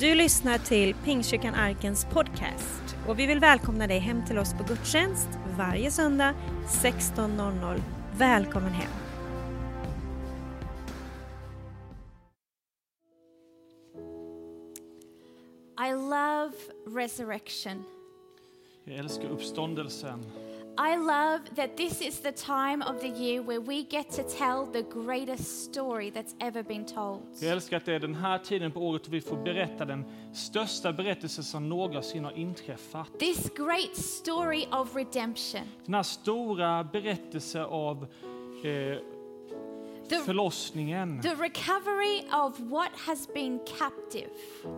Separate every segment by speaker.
Speaker 1: Du lyssnar till Pingstkyrkan Arkens podcast och vi vill välkomna dig hem till oss på gudstjänst varje söndag 16.00. Välkommen hem!
Speaker 2: I love resurrection.
Speaker 3: Jag älskar uppståndelsen.
Speaker 2: I love that this is the time of the year where we get to tell the greatest story that's ever been told.
Speaker 3: Jag älskar att det är den här tiden på året vi får berätta den största berättelsen som någonsin har inträffat.
Speaker 2: This great story of redemption.
Speaker 3: Den här stora berättelsen av eh,
Speaker 2: The,
Speaker 3: förlossningen
Speaker 2: the recovery of what has been captive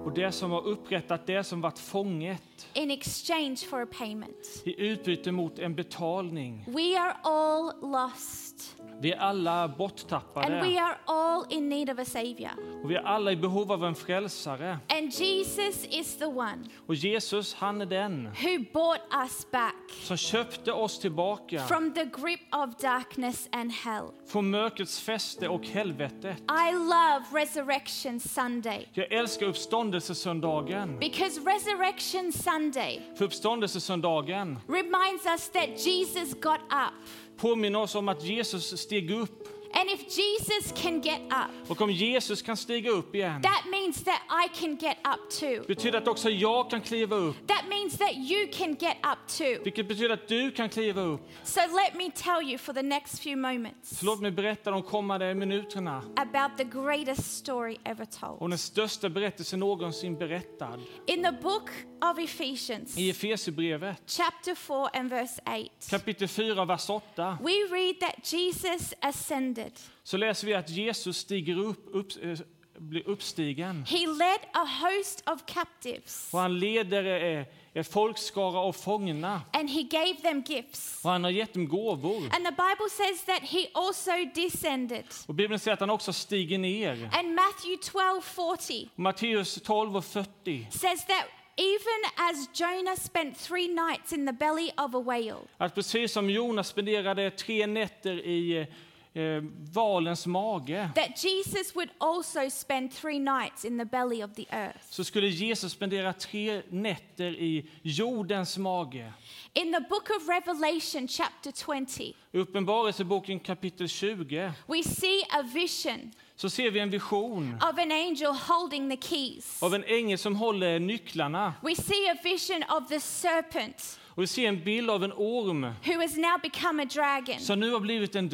Speaker 3: och det som har upprättat det som varit fånget
Speaker 2: in exchange for a payment.
Speaker 3: i utbyte mot en betalning.
Speaker 2: We are all lost
Speaker 3: Vi är alla
Speaker 2: and we
Speaker 3: borttappade
Speaker 2: are all in need of a savior.
Speaker 3: och vi är alla i behov av en frälsare.
Speaker 2: And Jesus is the one
Speaker 3: Och Jesus, han är den
Speaker 2: who bought us back
Speaker 3: som köpte oss tillbaka
Speaker 2: from the grip of darkness and hell.
Speaker 3: från mörkrets fäste och helvetet.
Speaker 2: I love Resurrection Sunday
Speaker 3: Jag älskar uppståndelsesöndagen.
Speaker 2: because Resurrection Sunday
Speaker 3: För uppståndelsesöndagen
Speaker 2: reminds us that Jesus got up
Speaker 3: påminna oss om att Jesus steg upp.
Speaker 2: And if Jesus can get up,
Speaker 3: Och om Jesus kan stiga upp igen
Speaker 2: that means that I can get up too.
Speaker 3: betyder att också jag kan kliva upp.
Speaker 2: That means that you can get up too.
Speaker 3: Vilket betyder att du kan kliva upp.
Speaker 2: So let me tell you for the next few moments
Speaker 3: Så låt mig berätta de kommande minuterna
Speaker 2: about the greatest story ever
Speaker 3: om
Speaker 2: told.
Speaker 3: den största berättelsen någonsin berättad.
Speaker 2: In the book of Ephesians,
Speaker 3: I Efesierbrevet
Speaker 2: chapter 4 and verse 8,
Speaker 3: kapitel 4, vers 8
Speaker 2: we read that Jesus ascended.
Speaker 3: Så läser vi att Jesus stiger upp, upp eh, blir uppstigen.
Speaker 2: He led a host of captives
Speaker 3: Och han leder eh, en folkskara av fångna.
Speaker 2: and he gave them gifts.
Speaker 3: Och han har gett dem gåvor.
Speaker 2: And the Bible says that he also descended.
Speaker 3: Och Bibeln säger att han också stiger ner.
Speaker 2: And Matthew 12 40
Speaker 3: Matteus 12 och 40.
Speaker 2: says that even as Jonah spent three nights in the belly of a whale,
Speaker 3: Att precis som Jonas spenderade tre nätter i eh, valens mage
Speaker 2: that Jesus would also spend three nights in the belly of the earth.
Speaker 3: så skulle Jesus spendera tre nätter i jordens mage.
Speaker 2: In the book of Revelation, chapter 20,
Speaker 3: I Uppenbarelseboken kapitel 20
Speaker 2: we see a vision
Speaker 3: så ser vi en vision
Speaker 2: of an angel holding the keys.
Speaker 3: av en ängel som håller nycklarna.
Speaker 2: We see a vision of the serpent
Speaker 3: Och vi ser en bild av en orm
Speaker 2: who has now become a dragon,
Speaker 3: som nu har blivit en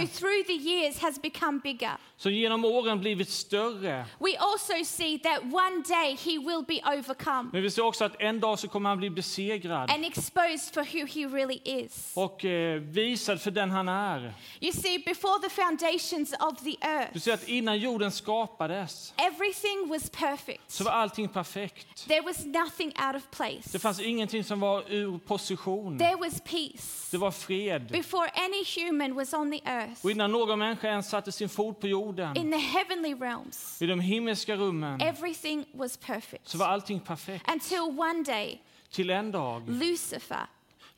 Speaker 2: who through the years has become bigger.
Speaker 3: Som genom åren blivit större.
Speaker 2: We also see that one day he will be overcome
Speaker 3: Men vi ser också att en dag så kommer han bli besegrad
Speaker 2: and exposed for who he really is.
Speaker 3: och eh, visad för den han är.
Speaker 2: You see, before the foundations of the
Speaker 3: Du
Speaker 2: earth,
Speaker 3: ser att innan jorden skapades
Speaker 2: everything was perfect.
Speaker 3: så var allting perfekt.
Speaker 2: There was nothing out of
Speaker 3: Det
Speaker 2: place.
Speaker 3: fanns ingenting som var ur position.
Speaker 2: There was peace.
Speaker 3: Det var fred.
Speaker 2: Before any human was on the earth,
Speaker 3: Och innan någon människa ens satte sin fot på jorden,
Speaker 2: in the heavenly realms,
Speaker 3: i de himmelska rummen,
Speaker 2: everything was perfect.
Speaker 3: så var allting perfekt.
Speaker 2: Until one day,
Speaker 3: Till en dag,
Speaker 2: Lucifer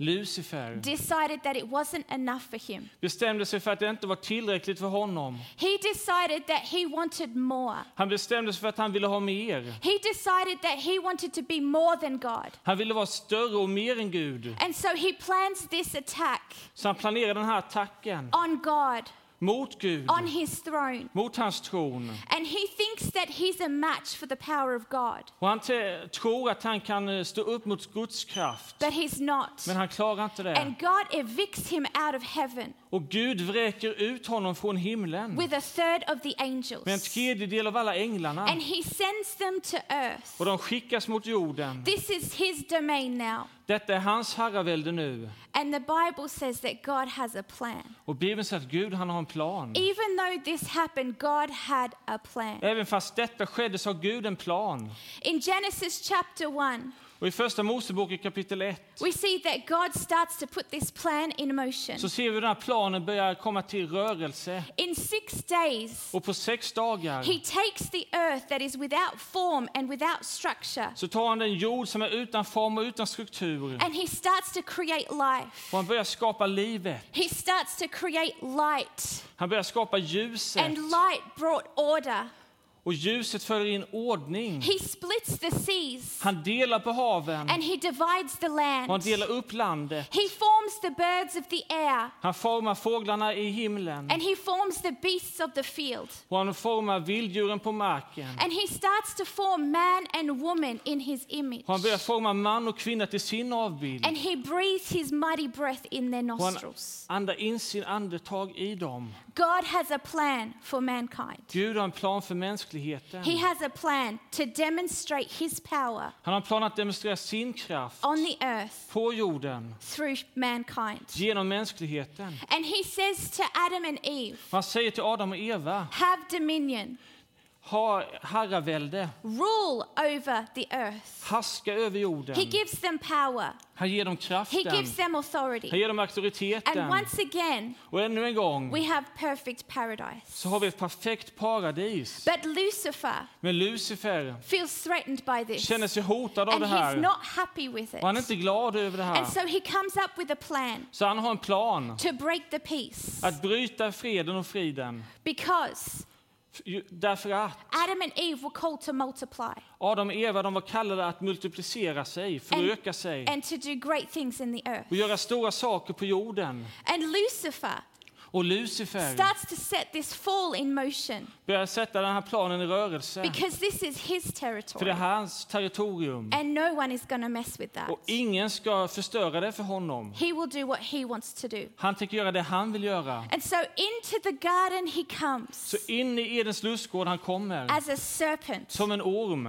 Speaker 3: Lucifer
Speaker 2: decided that it wasn't enough for him.
Speaker 3: bestämde sig för att det inte var tillräckligt för honom.
Speaker 2: He decided that he wanted more.
Speaker 3: Han bestämde sig för att han ville ha mer.
Speaker 2: He decided that he wanted to be more than God.
Speaker 3: Han ville vara större och mer än Gud.
Speaker 2: And so he plans this attack
Speaker 3: Så han planerade den här attacken
Speaker 2: on God,
Speaker 3: mot Gud,
Speaker 2: on his throne.
Speaker 3: mot hans tron.
Speaker 2: And he thinks that he's a match for the power of God,
Speaker 3: Och han tror att han kan eh, stå upp mot Guds kraft.
Speaker 2: but he's not.
Speaker 3: Men han klarar inte det.
Speaker 2: And God evicts him out of heaven
Speaker 3: Och Gud vräker ut honom från himlen
Speaker 2: with a third of the
Speaker 3: med en
Speaker 2: angels.
Speaker 3: tredjedel av alla änglarna.
Speaker 2: And he sends them to earth.
Speaker 3: Och de skickas mot jorden.
Speaker 2: This is his domain now.
Speaker 3: Detta är hans herravälde nu.
Speaker 2: And the Bible says that God has a plan.
Speaker 3: Och Bibeln säger att Gud han har en plan.
Speaker 2: Even though this happened, God had a plan.
Speaker 3: Även fast detta skedde så har Gud en plan.
Speaker 2: In Genesis chapter 1,
Speaker 3: Och i första Moseboken kapitel 1
Speaker 2: we see that God starts to put this plan in motion.
Speaker 3: så ser vi hur den här planen börjar komma till rörelse.
Speaker 2: In six days,
Speaker 3: Och på sex dagar
Speaker 2: he takes the earth that is without form and without structure,
Speaker 3: så tar han den jord som är utan form och utan struktur.
Speaker 2: and he starts to create life.
Speaker 3: Och han börjar skapa livet.
Speaker 2: He starts to create light,
Speaker 3: Han börjar skapa ljuset.
Speaker 2: and light brought order.
Speaker 3: Och ljuset för in ordning.
Speaker 2: He splits the seas
Speaker 3: Han delar på haven
Speaker 2: and he divides the
Speaker 3: och han
Speaker 2: land.
Speaker 3: delar upp landet.
Speaker 2: He forms the birds of the air
Speaker 3: Han formar fåglarna i himlen
Speaker 2: and he forms the beasts of the field.
Speaker 3: och han formar vilddjuren på marken.
Speaker 2: And he starts to form man and woman in his image.
Speaker 3: Och han börjar forma man och kvinna till sin avbild.
Speaker 2: And he breathes his mighty breath in their
Speaker 3: Och han
Speaker 2: nostrils.
Speaker 3: andar in sin andetag i dem.
Speaker 2: God has a plan for mankind.
Speaker 3: Gud har en plan för mänskligheten.
Speaker 2: He has a plan to demonstrate his power
Speaker 3: Han har en plan att demonstrera sin kraft
Speaker 2: on the earth
Speaker 3: på jorden
Speaker 2: through mankind.
Speaker 3: genom mänskligheten.
Speaker 2: And he says to Adam and Eve,
Speaker 3: Han säger till Adam och Eva,
Speaker 2: Have dominion,
Speaker 3: ha herravälde,
Speaker 2: rule over the earth.
Speaker 3: haska över jorden.
Speaker 2: He gives them power,
Speaker 3: Han ger dem
Speaker 2: he
Speaker 3: kraften,
Speaker 2: gives them
Speaker 3: han
Speaker 2: authority.
Speaker 3: ger dem
Speaker 2: And
Speaker 3: auktoriteten.
Speaker 2: once again,
Speaker 3: Och ännu en gång
Speaker 2: we have perfect paradise.
Speaker 3: så har vi ett perfekt paradis.
Speaker 2: But Lucifer
Speaker 3: Men Lucifer
Speaker 2: feels threatened by this.
Speaker 3: känner sig hotad av
Speaker 2: And
Speaker 3: det
Speaker 2: he's
Speaker 3: här.
Speaker 2: not happy with
Speaker 3: Och han är
Speaker 2: it.
Speaker 3: inte glad över det
Speaker 2: And
Speaker 3: här.
Speaker 2: so he comes up with a plan
Speaker 3: Så han har en plan
Speaker 2: to break the peace.
Speaker 3: att bryta freden och friden.
Speaker 2: Because
Speaker 3: Därför att
Speaker 2: Adam and Eve were called to multiply
Speaker 3: Adam och Eva de var kallade att multiplicera sig, föröka sig
Speaker 2: and to do great things in the earth.
Speaker 3: och göra stora saker på jorden.
Speaker 2: And Lucifer
Speaker 3: Och Lucifer
Speaker 2: starts to set this fall in motion
Speaker 3: börjar sätta den här planen i rörelse.
Speaker 2: because this is his
Speaker 3: För det
Speaker 2: territory
Speaker 3: är hans territorium.
Speaker 2: and no one is to mess with that.
Speaker 3: Och ingen ska förstöra det för honom.
Speaker 2: He will do what he wants to do.
Speaker 3: Han tänker göra det han vill göra.
Speaker 2: And so into the garden he comes
Speaker 3: Så in i Edens lustgård han kommer,
Speaker 2: as a serpent.
Speaker 3: som en orm.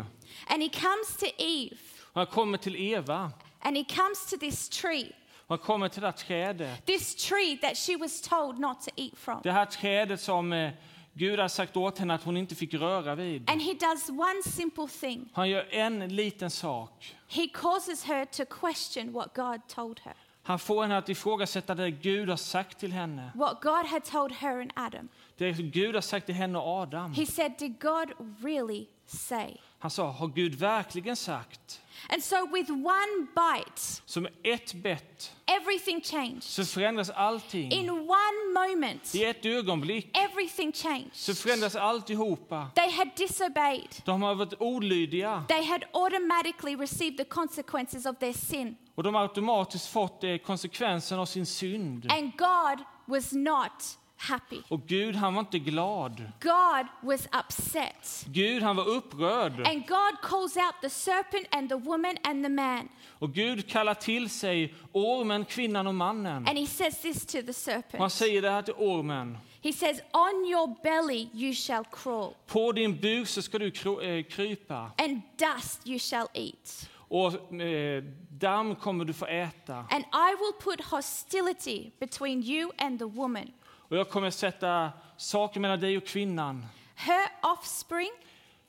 Speaker 2: And he comes to Eve
Speaker 3: Och han kommer till Eva.
Speaker 2: and he comes to this tree,
Speaker 3: Han kommer till det här trädet.
Speaker 2: this tree that she was told not to eat from.
Speaker 3: Det här trädet som eh, Gud har sagt åt henne att hon inte fick röra vid.
Speaker 2: And he does one simple thing.
Speaker 3: Han gör en liten sak.
Speaker 2: He causes her to question what God told her,
Speaker 3: Han får henne att ifrågasätta det Gud har sagt till henne.
Speaker 2: what God had told her and Adam.
Speaker 3: Det Gud har sagt till henne och Adam.
Speaker 2: He said, Did God really say?
Speaker 3: Han sa, har Gud verkligen sagt?
Speaker 2: And so, with one bite,
Speaker 3: Som ett bett
Speaker 2: everything changed.
Speaker 3: så förändras allting.
Speaker 2: In one moment,
Speaker 3: I ett ögonblick
Speaker 2: everything
Speaker 3: så
Speaker 2: changed.
Speaker 3: förändras alltihopa.
Speaker 2: They had disobeyed.
Speaker 3: De har varit olydiga
Speaker 2: They had automatically received the consequences of their sin.
Speaker 3: och de har automatiskt fått eh, konsekvensen av sin synd.
Speaker 2: And God was not happy.
Speaker 3: Och Gud, han var inte glad.
Speaker 2: God was upset.
Speaker 3: Gud, han var upprörd.
Speaker 2: And God calls out the serpent and the woman and the man.
Speaker 3: Och Gud kallar till sig ormen, kvinnan och mannen.
Speaker 2: And he says this to the
Speaker 3: Och han
Speaker 2: serpent.
Speaker 3: säger det här till ormen.
Speaker 2: He says, On your belly you shall crawl,
Speaker 3: På din buk så ska du eh, krypa
Speaker 2: and dust you shall eat.
Speaker 3: och eh, damm kommer du få äta.
Speaker 2: And I will put hostility between you and the woman.
Speaker 3: Och jag kommer sätta saker mellan dig och kvinnan.
Speaker 2: Her offspring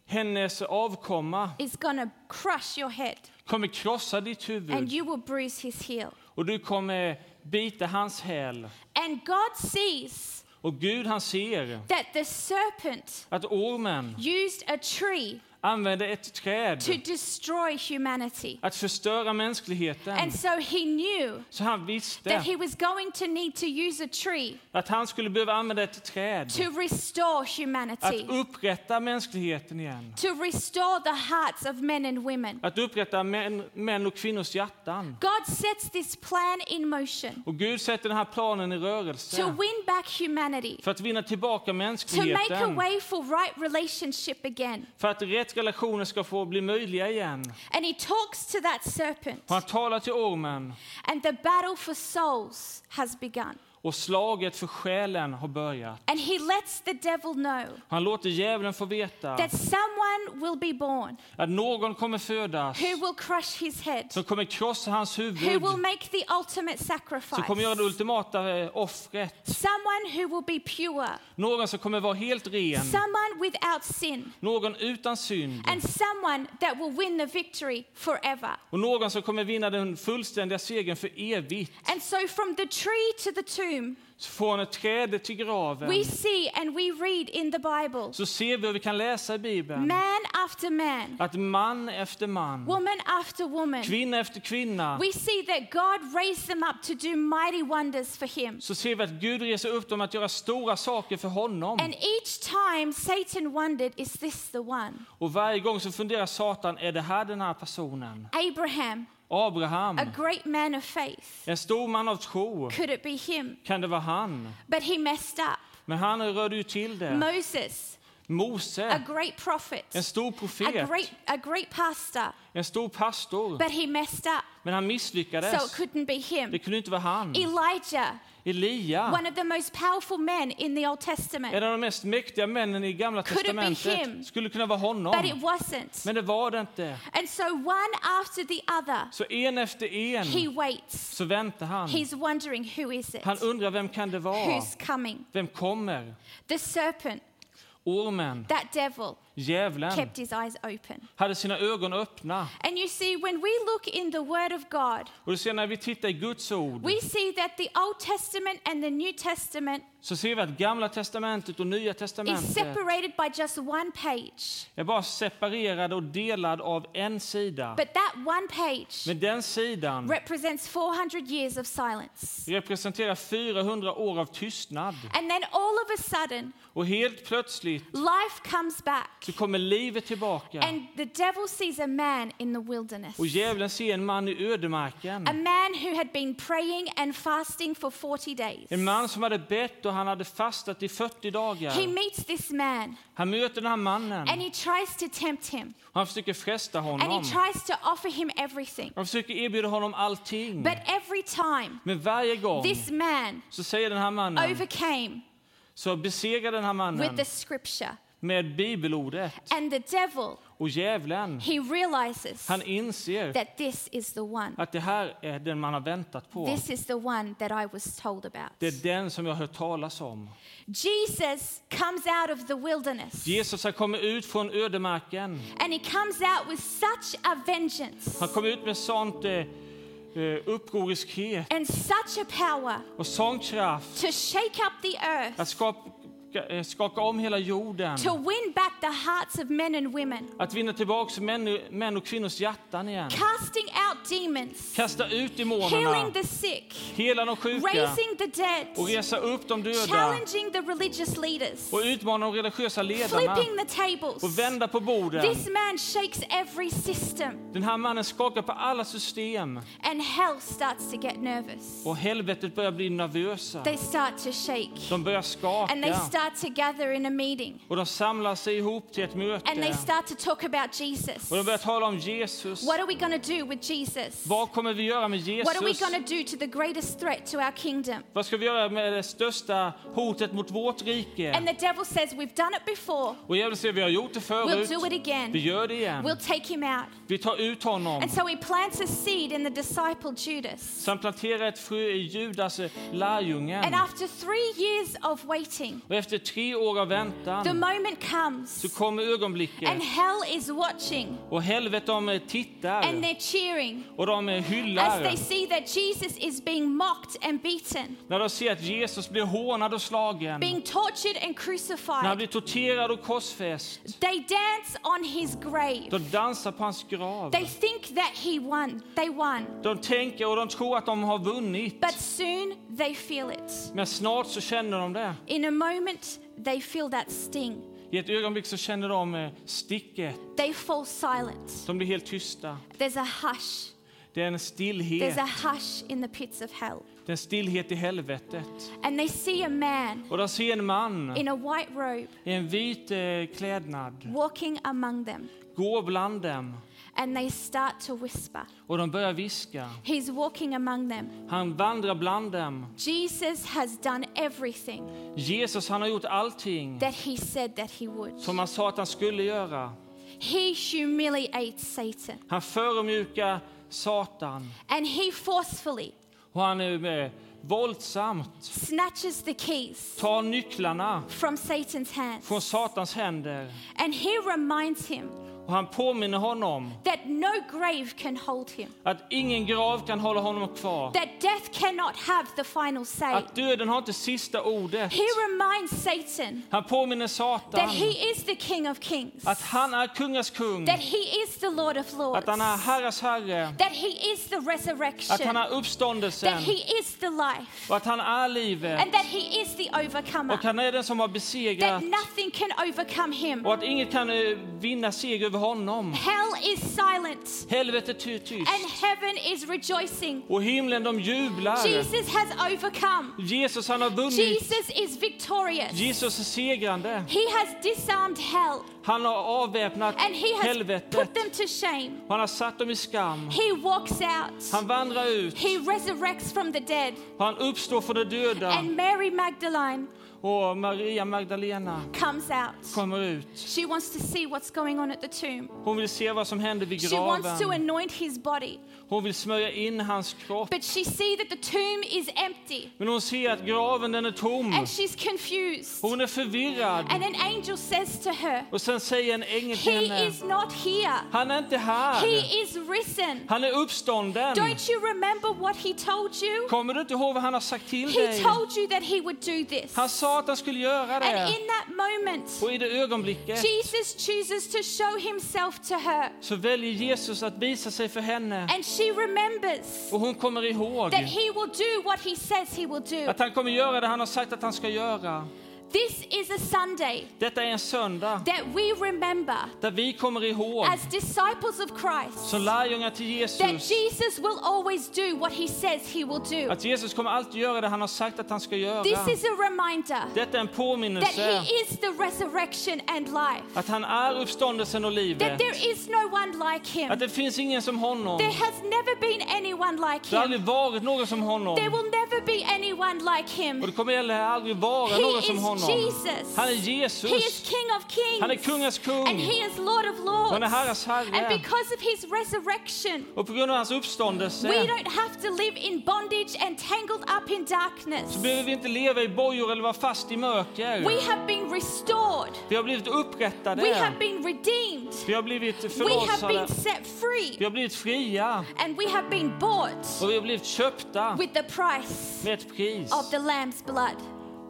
Speaker 3: Hennes avkomma
Speaker 2: is going to crush your head,
Speaker 3: kommer krossa ditt
Speaker 2: and
Speaker 3: huvud
Speaker 2: you will bruise his heel.
Speaker 3: och du kommer bita hans häl.
Speaker 2: And God sees
Speaker 3: Och Gud han ser
Speaker 2: that the serpent
Speaker 3: att ormen
Speaker 2: used a tree
Speaker 3: använde ett träd
Speaker 2: to destroy humanity.
Speaker 3: att förstöra mänskligheten.
Speaker 2: And so he knew
Speaker 3: Så han
Speaker 2: that
Speaker 3: visste
Speaker 2: he was going to need to use a tree
Speaker 3: att han skulle behöva använda ett träd
Speaker 2: to restore
Speaker 3: att
Speaker 2: humanity,
Speaker 3: upprätta mänskligheten igen.
Speaker 2: to restore the hearts of men and women.
Speaker 3: Att upprätta män, män och kvinnors hjärtan.
Speaker 2: God sets this plan in motion
Speaker 3: Och Gud sätter den här planen i
Speaker 2: to
Speaker 3: rörelse
Speaker 2: win back humanity,
Speaker 3: för att vinna tillbaka
Speaker 2: to make a
Speaker 3: mänskligheten.
Speaker 2: way for right relationship again.
Speaker 3: För att rätt relationer ska få bli möjliga igen.
Speaker 2: And he talks to that serpent,
Speaker 3: Och han talar till ormen
Speaker 2: and the battle for souls has begun.
Speaker 3: Och slaget för själen har börjat.
Speaker 2: And he lets the devil know
Speaker 3: Han låter djävulen få veta
Speaker 2: that someone will be born
Speaker 3: att någon kommer födas
Speaker 2: who will crush his head,
Speaker 3: som kommer krossa hans
Speaker 2: who
Speaker 3: huvud,
Speaker 2: will make the ultimate
Speaker 3: som kommer göra det
Speaker 2: sacrifice,
Speaker 3: ultimata eh, offret.
Speaker 2: someone who will be pure,
Speaker 3: Någon som kommer vara helt ren,
Speaker 2: someone without sin,
Speaker 3: någon utan synd
Speaker 2: and someone that will win the victory forever.
Speaker 3: och någon som kommer vinna den fullständiga segern för evigt.
Speaker 2: And so, from the tree to the tomb,
Speaker 3: Så får han ett träde till graven.
Speaker 2: we see and we read in the Bible
Speaker 3: Så ser vi och vi kan läsa i Bibeln
Speaker 2: man after man,
Speaker 3: att man efter man,
Speaker 2: woman after woman,
Speaker 3: kvinna efter kvinna,
Speaker 2: we see that God raised them up to do mighty wonders for Him.
Speaker 3: så ser vi att Gud reser upp dem att göra stora saker för honom.
Speaker 2: And each time Satan wondered, is this the one?
Speaker 3: Och varje gång så funderar Satan, är det här den här personen?
Speaker 2: Abraham,
Speaker 3: Abraham,
Speaker 2: a great man of faith.
Speaker 3: en stor man av tro.
Speaker 2: Could it be him?
Speaker 3: Kan det vara han?
Speaker 2: But he messed up.
Speaker 3: Men han rörde ju till det.
Speaker 2: Moses, a
Speaker 3: Mose,
Speaker 2: great prophet,
Speaker 3: en stor
Speaker 2: a
Speaker 3: profet,
Speaker 2: great, a great pastor,
Speaker 3: en stor pastor.
Speaker 2: but he messed up.
Speaker 3: Men han
Speaker 2: So it
Speaker 3: misslyckades.
Speaker 2: couldn't be
Speaker 3: Det
Speaker 2: him.
Speaker 3: kunde inte vara han.
Speaker 2: Elijah,
Speaker 3: Elia,
Speaker 2: one of the most powerful men in the Old
Speaker 3: en
Speaker 2: Testament,
Speaker 3: av de mest mäktiga männen i Gamla
Speaker 2: Could it be him?
Speaker 3: testamentet, skulle kunna vara
Speaker 2: but it
Speaker 3: honom.
Speaker 2: wasn't.
Speaker 3: Men det var det inte.
Speaker 2: And so one after the other,
Speaker 3: Så en efter
Speaker 2: he
Speaker 3: en
Speaker 2: waits.
Speaker 3: så väntar han.
Speaker 2: He's wondering, who is it?
Speaker 3: Han undrar vem kan det vara?
Speaker 2: Who's coming?
Speaker 3: Vem kommer?
Speaker 2: The serpent,
Speaker 3: Ormen,
Speaker 2: that devil,
Speaker 3: djävulen,
Speaker 2: kept his eyes open.
Speaker 3: hade sina ögon öppna.
Speaker 2: And you see, when we look in the Word of God,
Speaker 3: Och du ser när vi tittar i Guds ord
Speaker 2: we see that the Old Testament and the New Testament
Speaker 3: så ser vi att Gamla testamentet och Nya
Speaker 2: is
Speaker 3: testamentet
Speaker 2: separated by just one page.
Speaker 3: är bara separerade och delad av en sida.
Speaker 2: But that one page
Speaker 3: Men den sidan
Speaker 2: represents 400 years of silence.
Speaker 3: representerar 400 år av tystnad.
Speaker 2: And then all of a sudden,
Speaker 3: Och helt plötsligt
Speaker 2: life comes back.
Speaker 3: Så kommer livet tillbaka.
Speaker 2: And the devil sees a man in the wilderness.
Speaker 3: Och djävulen ser en man i ödemarken.
Speaker 2: A man who had been praying and fasting for 40 days.
Speaker 3: En man som hade bett och han hade fastat i 40
Speaker 2: He
Speaker 3: dagar.
Speaker 2: meets this man
Speaker 3: Han möter den här mannen.
Speaker 2: and he tries to tempt him
Speaker 3: och Han försöker fresta
Speaker 2: and he
Speaker 3: honom.
Speaker 2: tries to offer him everything.
Speaker 3: Han försöker erbjuda honom allting.
Speaker 2: But every time
Speaker 3: Men varje gång
Speaker 2: this man
Speaker 3: så säger den här mannen,
Speaker 2: overcame
Speaker 3: så besegrar den här
Speaker 2: with
Speaker 3: mannen
Speaker 2: the scripture.
Speaker 3: Med bibelordet.
Speaker 2: And the devil,
Speaker 3: Och djävulen,
Speaker 2: he realizes
Speaker 3: han inser
Speaker 2: that this is the one.
Speaker 3: att det här är den man har väntat på.
Speaker 2: This is the one that I was told about.
Speaker 3: Det är den som jag har hört talas om.
Speaker 2: Jesus comes out of the wilderness
Speaker 3: Jesus har kommit ut från ödemarken.
Speaker 2: and he comes out with such a vengeance
Speaker 3: Han kom ut med sånt eh, eh, upproriskhet
Speaker 2: and such a power
Speaker 3: och sån kraft
Speaker 2: to shake up the earth,
Speaker 3: att skapa, eh, skaka om hela jorden.
Speaker 2: to win back the hearts of men and women,
Speaker 3: Att vinna tillbaka män, män och kvinnors hjärtan igen.
Speaker 2: casting out demons,
Speaker 3: Kasta ut
Speaker 2: healing
Speaker 3: demonerna,
Speaker 2: the sick,
Speaker 3: hela de sjuka.
Speaker 2: Raising the dead,
Speaker 3: och resa upp de döda.
Speaker 2: Challenging the religious leaders,
Speaker 3: och utmana de religiösa ledarna.
Speaker 2: Flipping the tables.
Speaker 3: och vända på borden.
Speaker 2: This man shakes every system,
Speaker 3: Den här mannen skakar på alla system.
Speaker 2: And hell starts to get nervous.
Speaker 3: och helvetet börjar bli nervösa.
Speaker 2: They start to shake,
Speaker 3: De börjar
Speaker 2: and they
Speaker 3: skaka
Speaker 2: start to gather in a meeting,
Speaker 3: och de samlar sig ihop till ett
Speaker 2: and they
Speaker 3: möte
Speaker 2: start to talk about Jesus.
Speaker 3: och de börjar tala om Jesus.
Speaker 2: What are we going to do with Jesus?
Speaker 3: Vad kommer vi göra med
Speaker 2: What are we
Speaker 3: Jesus?
Speaker 2: going to do to the greatest threat to our kingdom?
Speaker 3: Vad ska vi göra med det största hotet mot vårt rike?
Speaker 2: And the devil says, We've done it before.
Speaker 3: Och djävulen säger, vi har gjort det
Speaker 2: We'll
Speaker 3: förut.
Speaker 2: do it
Speaker 3: Vi
Speaker 2: again.
Speaker 3: gör det igen.
Speaker 2: We'll take him out.
Speaker 3: Vi tar ut honom.
Speaker 2: And so he plants a seed in the disciple Judas.
Speaker 3: Så han planterar ett frö i Judas lärjungen.
Speaker 2: And after three years of waiting,
Speaker 3: Och efter tre år av
Speaker 2: the
Speaker 3: väntan
Speaker 2: moment comes,
Speaker 3: så kommer ögonblicket.
Speaker 2: and hell is watching,
Speaker 3: Och helvetet eh,
Speaker 2: and
Speaker 3: tittar
Speaker 2: they're cheering
Speaker 3: och de eh,
Speaker 2: as
Speaker 3: hyllar.
Speaker 2: they see that Jesus is being mocked and beaten,
Speaker 3: När de ser att Jesus blir hånad och slagen.
Speaker 2: being tortured and
Speaker 3: När han
Speaker 2: crucified.
Speaker 3: blir torterad och korsfäst.
Speaker 2: They dance on his grave.
Speaker 3: De dansar på hans grav.
Speaker 2: They think that he won. They won.
Speaker 3: De tänker och de tror att de har vunnit.
Speaker 2: But soon they feel it.
Speaker 3: Men snart så känner de det.
Speaker 2: In a moment, they feel that sting.
Speaker 3: I ett ögonblick så känner de eh, sticket.
Speaker 2: They fall silent.
Speaker 3: De blir helt tysta.
Speaker 2: There's a hush.
Speaker 3: Det är en
Speaker 2: There's
Speaker 3: stillhet.
Speaker 2: a hush in the pits of hell.
Speaker 3: Det är en stillhet i helvetet.
Speaker 2: And they see a man
Speaker 3: Och de ser en man
Speaker 2: in a white robe
Speaker 3: i en vit eh, klädnad
Speaker 2: walking among them.
Speaker 3: gå bland dem.
Speaker 2: And they start to whisper.
Speaker 3: Och de börjar viska.
Speaker 2: He's walking among them.
Speaker 3: Han vandrar bland dem.
Speaker 2: Jesus has done everything
Speaker 3: Jesus han har gjort allting
Speaker 2: that he said that he would.
Speaker 3: som han sa att han skulle göra.
Speaker 2: He humiliates Satan.
Speaker 3: Han förödmjukar Satan.
Speaker 2: And he forcefully
Speaker 3: Och han är med våldsamt
Speaker 2: snatches the keys
Speaker 3: tar nycklarna
Speaker 2: from Satan's hands.
Speaker 3: från Satans händer.
Speaker 2: And he reminds him
Speaker 3: han påminner honom
Speaker 2: that no grave can hold him,
Speaker 3: att ingen grav kan hålla honom kvar.
Speaker 2: that death cannot have the final say.
Speaker 3: Att döden har inte sista ordet.
Speaker 2: He reminds Satan
Speaker 3: Han påminner
Speaker 2: that
Speaker 3: Satan
Speaker 2: he is the King of Kings,
Speaker 3: att han är kungars kung,
Speaker 2: that he is the Lord of Lords,
Speaker 3: att han är herrars herre,
Speaker 2: that he is the
Speaker 3: att
Speaker 2: resurrection,
Speaker 3: han är
Speaker 2: that
Speaker 3: uppståndelsen
Speaker 2: he is the life,
Speaker 3: och att han är livet.
Speaker 2: and that he is the overcomer,
Speaker 3: Och han är den som har
Speaker 2: that
Speaker 3: besegrat
Speaker 2: nothing can overcome him.
Speaker 3: och att inget kan eh, vinna seger över honom.
Speaker 2: Hell is silent,
Speaker 3: Helvetet är tyst
Speaker 2: and heaven is rejoicing.
Speaker 3: och himlen de jublar.
Speaker 2: Jesus has overcome.
Speaker 3: Jesus han har vunnit.
Speaker 2: Jesus is victorious.
Speaker 3: Jesus är segrande.
Speaker 2: He has disarmed hell
Speaker 3: Han har avväpnat
Speaker 2: and he has
Speaker 3: helvetet.
Speaker 2: put them to shame.
Speaker 3: Han har satt dem i skam.
Speaker 2: He walks out.
Speaker 3: Han vandrar ut
Speaker 2: He resurrects from the dead.
Speaker 3: han uppstår för de döda.
Speaker 2: And Mary Magdalene
Speaker 3: Och Maria Magdalena
Speaker 2: comes out.
Speaker 3: kommer ut.
Speaker 2: She wants to see what's going on at the tomb.
Speaker 3: Hon vill se vad som händer vid
Speaker 2: She wants to anoint his body.
Speaker 3: Hon vill smörja in hans kropp.
Speaker 2: But she sees that the tomb is empty.
Speaker 3: Men hon ser att graven den är tom.
Speaker 2: And she's confused.
Speaker 3: Hon är förvirrad.
Speaker 2: And an angel says to her,
Speaker 3: Och sen säger en ängel till
Speaker 2: He
Speaker 3: henne.
Speaker 2: is not here.
Speaker 3: Han är inte här.
Speaker 2: He is risen.
Speaker 3: Han är uppstånden.
Speaker 2: Don't you remember what he told you?
Speaker 3: Kommer du inte ihåg vad han har sagt till
Speaker 2: He
Speaker 3: dig?
Speaker 2: told you that he would do this.
Speaker 3: Han sa att han skulle göra
Speaker 2: And
Speaker 3: det.
Speaker 2: in that moment,
Speaker 3: Och i det ögonblicket
Speaker 2: Jesus chooses to show himself to her.
Speaker 3: så väljer Jesus att visa sig för henne.
Speaker 2: And she remembers
Speaker 3: Och hon kommer ihåg
Speaker 2: that he will do what he says he will do.
Speaker 3: att han kommer göra det han har sagt att han ska göra.
Speaker 2: This is a Sunday
Speaker 3: Detta är en söndag
Speaker 2: that we remember
Speaker 3: där vi kommer ihåg
Speaker 2: as disciples of Christ
Speaker 3: som lärjungar till
Speaker 2: that
Speaker 3: Jesus
Speaker 2: Jesus will always do what he says he will do.
Speaker 3: att Jesus kommer alltid göra det han har sagt att han ska göra.
Speaker 2: This is a reminder
Speaker 3: Detta är en
Speaker 2: that
Speaker 3: påminnelse
Speaker 2: he is the resurrection and life.
Speaker 3: att han är uppståndelsen och
Speaker 2: That
Speaker 3: livet.
Speaker 2: there is no one like him.
Speaker 3: Att det finns ingen som honom.
Speaker 2: There has never been anyone like
Speaker 3: Det har
Speaker 2: him.
Speaker 3: aldrig varit någon som honom.
Speaker 2: There will never be anyone like
Speaker 3: Och
Speaker 2: him.
Speaker 3: det kommer heller aldrig vara
Speaker 2: He
Speaker 3: någon som
Speaker 2: is
Speaker 3: honom.
Speaker 2: Jesus.
Speaker 3: Han är
Speaker 2: He is
Speaker 3: Jesus.
Speaker 2: King of
Speaker 3: Han är
Speaker 2: kings.
Speaker 3: kungars kung.
Speaker 2: And he is Lord of
Speaker 3: Och han är
Speaker 2: lords.
Speaker 3: herrars
Speaker 2: And
Speaker 3: herre.
Speaker 2: because of his resurrection,
Speaker 3: Och på grund av hans
Speaker 2: we
Speaker 3: uppståndelse
Speaker 2: don't have to live in bondage and tangled up in darkness.
Speaker 3: så behöver vi inte leva i bojor eller vara fast i mörker.
Speaker 2: We have been restored.
Speaker 3: Vi har blivit
Speaker 2: We
Speaker 3: upprättade.
Speaker 2: have been redeemed.
Speaker 3: Vi har blivit
Speaker 2: We have
Speaker 3: förlossade.
Speaker 2: been set
Speaker 3: Vi har blivit fria.
Speaker 2: And we have been bought
Speaker 3: Och vi har blivit köpta
Speaker 2: with the price
Speaker 3: med ett pris
Speaker 2: of the Lamb's blood,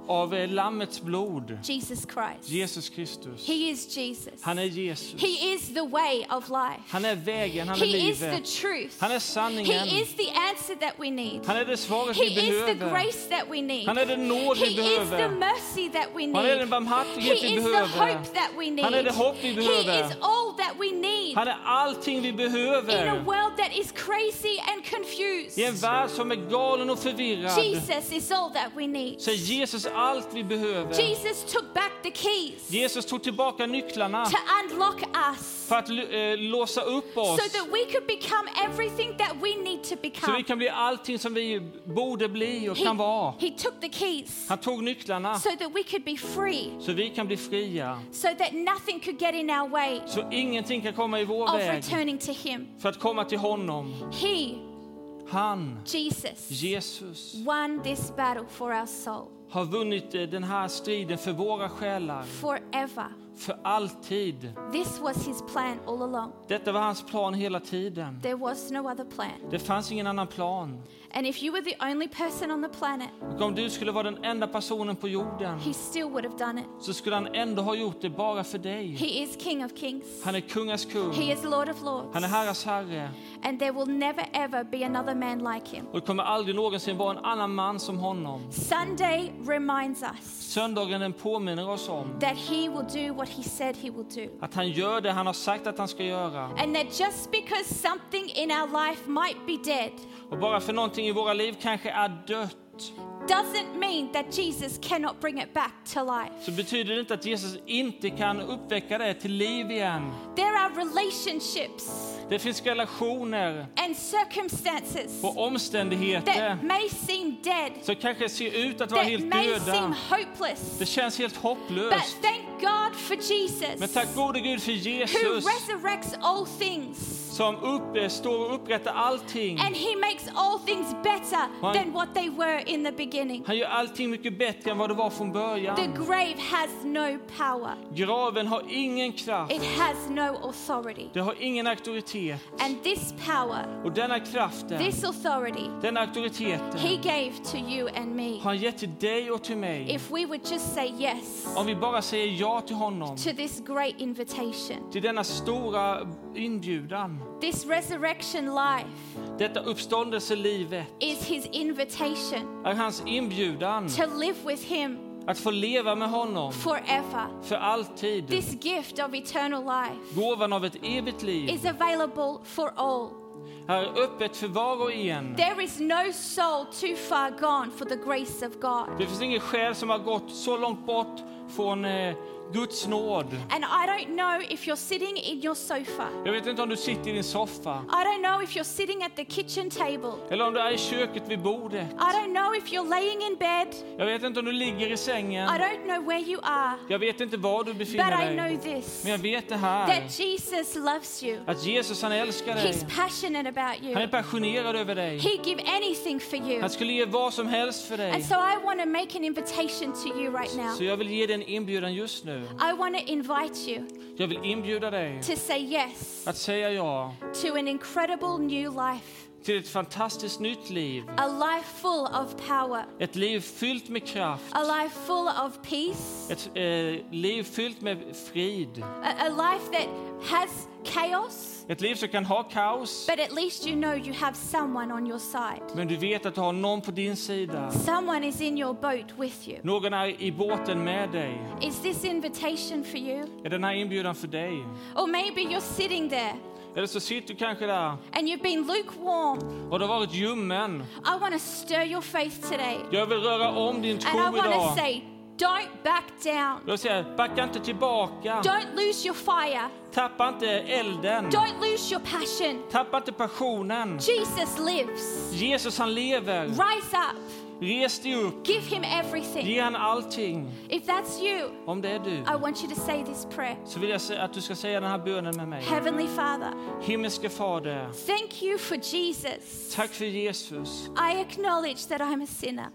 Speaker 3: av eh, Lammets blod.
Speaker 2: Jesus Christ.
Speaker 3: Jesus Kristus.
Speaker 2: He is Jesus.
Speaker 3: Han är Jesus.
Speaker 2: He is the way of life.
Speaker 3: Han är vägen, han är
Speaker 2: He is the
Speaker 3: livet.
Speaker 2: truth.
Speaker 3: Han är sanningen.
Speaker 2: He is the answer that we need.
Speaker 3: Han är det svaret
Speaker 2: He
Speaker 3: vi
Speaker 2: is the
Speaker 3: behöver.
Speaker 2: grace that we need.
Speaker 3: Han är den nåd
Speaker 2: He
Speaker 3: vi
Speaker 2: is the
Speaker 3: behöver.
Speaker 2: mercy that we
Speaker 3: Han är den
Speaker 2: need.
Speaker 3: barmhärtighet
Speaker 2: He
Speaker 3: vi
Speaker 2: is the
Speaker 3: behöver.
Speaker 2: hope that we need.
Speaker 3: Han är det hopp vi
Speaker 2: He
Speaker 3: behöver.
Speaker 2: is all that we need
Speaker 3: Han är allting vi
Speaker 2: in a
Speaker 3: behöver.
Speaker 2: world that is crazy and confused.
Speaker 3: I en värld som är galen och förvirrad
Speaker 2: Jesus is all that we need.
Speaker 3: så Jesus allt vi behöver.
Speaker 2: Jesus took back the keys
Speaker 3: Jesus tog tillbaka nycklarna
Speaker 2: to unlock us
Speaker 3: för att eh, låsa upp oss
Speaker 2: so that we could become everything that we need to
Speaker 3: så vi
Speaker 2: become.
Speaker 3: kan bli allting som vi borde bli och kan vara.
Speaker 2: he took the keys
Speaker 3: Han tog nycklarna
Speaker 2: so that we could be free,
Speaker 3: så vi kan bli fria.
Speaker 2: so that nothing could get in our way
Speaker 3: Så ingenting kan komma i vår
Speaker 2: of
Speaker 3: väg
Speaker 2: returning to Him.
Speaker 3: för att komma till honom.
Speaker 2: He,
Speaker 3: Han,
Speaker 2: Jesus,
Speaker 3: Jesus,
Speaker 2: won this battle for our soul
Speaker 3: har vunnit eh, den här striden för våra själar.
Speaker 2: forever.
Speaker 3: För alltid.
Speaker 2: This was His plan all along.
Speaker 3: Detta var hans plan hela tiden.
Speaker 2: There was no other plan.
Speaker 3: Det fanns ingen annan plan.
Speaker 2: And if you were the only person on the planet,
Speaker 3: Och om du skulle vara den enda personen på jorden
Speaker 2: He still would have done it.
Speaker 3: så skulle han ändå ha gjort det bara för dig.
Speaker 2: He is King of Kings.
Speaker 3: Han är kungars kung.
Speaker 2: He is Lord of Lords.
Speaker 3: Han är herrars herre.
Speaker 2: And there will never ever be another man like him.
Speaker 3: Och det kommer aldrig någonsin vara en annan man som honom.
Speaker 2: Sunday reminds us
Speaker 3: Söndagen den påminner oss om
Speaker 2: that he will do what he said he will do.
Speaker 3: att han gör det han har sagt att han ska göra.
Speaker 2: And that just because something in our life might be dead
Speaker 3: Och bara för någonting i våra liv kanske är dött
Speaker 2: doesn't mean that Jesus cannot bring it back to life.
Speaker 3: så betyder det inte att Jesus inte kan uppväcka det till liv igen.
Speaker 2: There are relationships
Speaker 3: Det finns relationer
Speaker 2: and circumstances
Speaker 3: och omständigheter
Speaker 2: that may seem dead,
Speaker 3: som kanske ser ut att vara helt
Speaker 2: may seem
Speaker 3: döda.
Speaker 2: hopeless.
Speaker 3: Det känns helt
Speaker 2: But
Speaker 3: hopplöst.
Speaker 2: thank God for
Speaker 3: Men
Speaker 2: Jesus
Speaker 3: tack gode Gud för
Speaker 2: who
Speaker 3: Jesus
Speaker 2: resurrects all things.
Speaker 3: Som upp, står och upprättar allting.
Speaker 2: And He makes all things better
Speaker 3: Han-
Speaker 2: than what they were in the beginning.
Speaker 3: Han gör allting mycket bättre än vad det var från
Speaker 2: The
Speaker 3: början.
Speaker 2: grave has no power,
Speaker 3: Graven har ingen kraft.
Speaker 2: it has no authority.
Speaker 3: Det har ingen auktoritet.
Speaker 2: And this power,
Speaker 3: Och denna kraften,
Speaker 2: this authority,
Speaker 3: denna auktoriteten
Speaker 2: He gave to you and me.
Speaker 3: har han gett till dig och till mig.
Speaker 2: If we would just say yes
Speaker 3: Om vi bara säger ja till honom,
Speaker 2: to this great invitation,
Speaker 3: till denna stora inbjudan.
Speaker 2: this resurrection life
Speaker 3: Detta uppståndelselivet
Speaker 2: is His invitation
Speaker 3: är hans inbjudan
Speaker 2: to live with Him
Speaker 3: att få leva med honom
Speaker 2: forever.
Speaker 3: för alltid.
Speaker 2: This gift of eternal life
Speaker 3: Gåvan av ett evigt liv
Speaker 2: is available for all.
Speaker 3: är öppet för var och en.
Speaker 2: There is no soul too far gone for the grace of God.
Speaker 3: Det finns ingen själ som har gått så långt bort från eh, Guds nåd.
Speaker 2: And I don't know if you're sitting in your sofa.
Speaker 3: Jag vet inte om du sitter i din soffa
Speaker 2: I don't know if you're sitting at the kitchen table.
Speaker 3: eller om du är i köket vid bordet.
Speaker 2: I don't know if you're laying in bed.
Speaker 3: Jag vet inte om du ligger i
Speaker 2: I
Speaker 3: sängen.
Speaker 2: don't know where you are.
Speaker 3: Jag vet inte var du
Speaker 2: But
Speaker 3: befinner
Speaker 2: I know
Speaker 3: dig.
Speaker 2: this
Speaker 3: Men jag vet det här.
Speaker 2: that Jesus loves you.
Speaker 3: Att Jesus han älskar dig.
Speaker 2: He's passionate about
Speaker 3: Han är
Speaker 2: you.
Speaker 3: passionerad över dig.
Speaker 2: He'd give anything for you.
Speaker 3: Han skulle ge vad som helst för dig.
Speaker 2: And so I want to make an invitation to you right now.
Speaker 3: Så jag vill ge dig en inbjudan just nu.
Speaker 2: I want to invite you
Speaker 3: Jag vill inbjuda dig
Speaker 2: to say yes
Speaker 3: att säga ja
Speaker 2: to an incredible new life,
Speaker 3: till ett fantastiskt nytt liv.
Speaker 2: a life full of power,
Speaker 3: Ett liv fyllt med kraft.
Speaker 2: a life full of peace,
Speaker 3: Ett eh, liv fyllt med frid.
Speaker 2: a, a life that has chaos,
Speaker 3: Ett liv som kan ha kaos.
Speaker 2: but at least you know you have someone on your side.
Speaker 3: Men du vet att du har någon på din sida.
Speaker 2: Someone is in your boat with you.
Speaker 3: Någon är i båten med dig.
Speaker 2: Is this invitation for you?
Speaker 3: Är den här inbjudan för dig?
Speaker 2: Or maybe you're sitting there
Speaker 3: Eller så sitter du kanske där
Speaker 2: and you've been lukewarm.
Speaker 3: och du har varit ljummen.
Speaker 2: I want to stir your faith today.
Speaker 3: Jag vill röra om din
Speaker 2: And I
Speaker 3: tro
Speaker 2: want to
Speaker 3: idag.
Speaker 2: say, don't back down.
Speaker 3: Jag säger, backa inte tillbaka.
Speaker 2: Don't lose your fire.
Speaker 3: Tappa inte elden.
Speaker 2: Don't lose your passion.
Speaker 3: Tappa inte passionen.
Speaker 2: Jesus lives.
Speaker 3: Jesus han lever.
Speaker 2: Rise up.
Speaker 3: Res dig upp.
Speaker 2: Give him everything.
Speaker 3: Ge han allting.
Speaker 2: If that's you,
Speaker 3: Om det är du
Speaker 2: I want you to say this prayer.
Speaker 3: så vill jag att du ska säga den här bönen med mig.
Speaker 2: Heavenly Father,
Speaker 3: Himmelske Fader,
Speaker 2: thank you for Jesus.
Speaker 3: tack för Jesus.
Speaker 2: I acknowledge that I'm a sinner.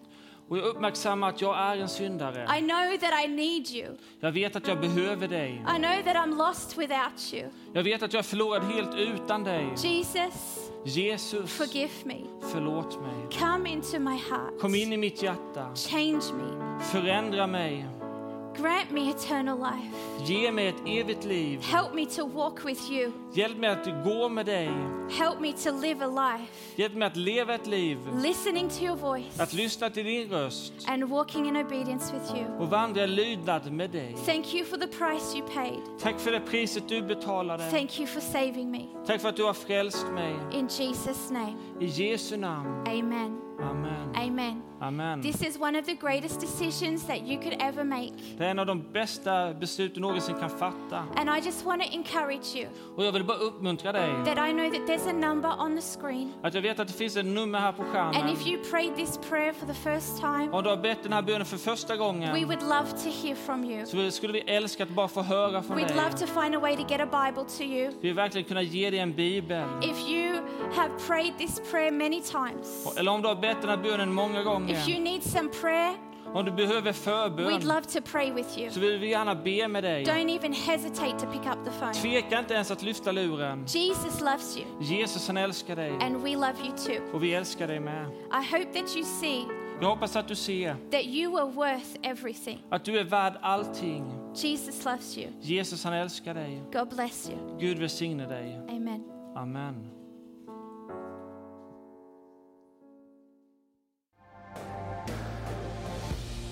Speaker 3: Och jag uppmärksammar att jag är en syndare.
Speaker 2: I know that I need you.
Speaker 3: Jag vet att jag behöver dig.
Speaker 2: I know that I'm lost without you.
Speaker 3: Jag vet att jag är förlorad helt utan dig.
Speaker 2: Jesus,
Speaker 3: Jesus,
Speaker 2: forgive me.
Speaker 3: förlåt mig.
Speaker 2: Come into my heart.
Speaker 3: Kom in i mitt hjärta.
Speaker 2: Change me.
Speaker 3: Förändra mig.
Speaker 2: Grant me eternal life.
Speaker 3: Ge mig ett evigt liv.
Speaker 2: Help me to walk with you.
Speaker 3: Hjälp mig att gå med dig.
Speaker 2: Help me to live a life
Speaker 3: Hjälp mig att leva ett liv.
Speaker 2: listening to your voice
Speaker 3: Att lyssna till din röst
Speaker 2: and walking in obedience with you.
Speaker 3: och vandra i lydnad med dig.
Speaker 2: Thank you for the price you paid.
Speaker 3: Tack för det priset du betalade.
Speaker 2: Thank you for saving me.
Speaker 3: Tack för att du har frälst mig.
Speaker 2: In Jesus' name,
Speaker 3: I Jesu namn.
Speaker 2: amen.
Speaker 3: Amen.
Speaker 2: Amen.
Speaker 3: Amen.
Speaker 2: This is one of the greatest decisions that you could ever make.
Speaker 3: Det är en av de bästa beslut du någonsin kan fatta.
Speaker 2: And I just want to encourage you
Speaker 3: Och jag vill bara uppmuntra dig.
Speaker 2: that I know that there's a number on the screen.
Speaker 3: Att jag vet att det finns ett nummer här på
Speaker 2: And
Speaker 3: skärmen.
Speaker 2: if you prayed this prayer for the first time,
Speaker 3: Om du har bett den här bönen för första
Speaker 2: we
Speaker 3: gången
Speaker 2: would love to hear from you.
Speaker 3: så skulle vi älska att bara få höra från
Speaker 2: We'd
Speaker 3: dig.
Speaker 2: love to find a way to get a Bible to you.
Speaker 3: Vi vill verkligen kunna ge dig en bibel.
Speaker 2: If you have prayed this prayer many times,
Speaker 3: Eller om du har bett den här bönen många
Speaker 2: if you
Speaker 3: gånger.
Speaker 2: need some prayer,
Speaker 3: Om du behöver
Speaker 2: we'd
Speaker 3: förbön
Speaker 2: love to pray with you.
Speaker 3: så vill vi gärna be med dig.
Speaker 2: Don't even hesitate to pick up the phone.
Speaker 3: Tveka inte ens att lyfta luren.
Speaker 2: Jesus loves you,
Speaker 3: Jesus han älskar dig
Speaker 2: and we love you too.
Speaker 3: och vi älskar dig med.
Speaker 2: I hope that you see
Speaker 3: Jag hoppas att du ser
Speaker 2: that you are worth everything.
Speaker 3: att du är värd allting.
Speaker 2: Jesus loves you.
Speaker 3: Jesus han älskar dig.
Speaker 2: God bless you.
Speaker 3: Gud välsigne dig.
Speaker 2: Amen.
Speaker 3: Amen.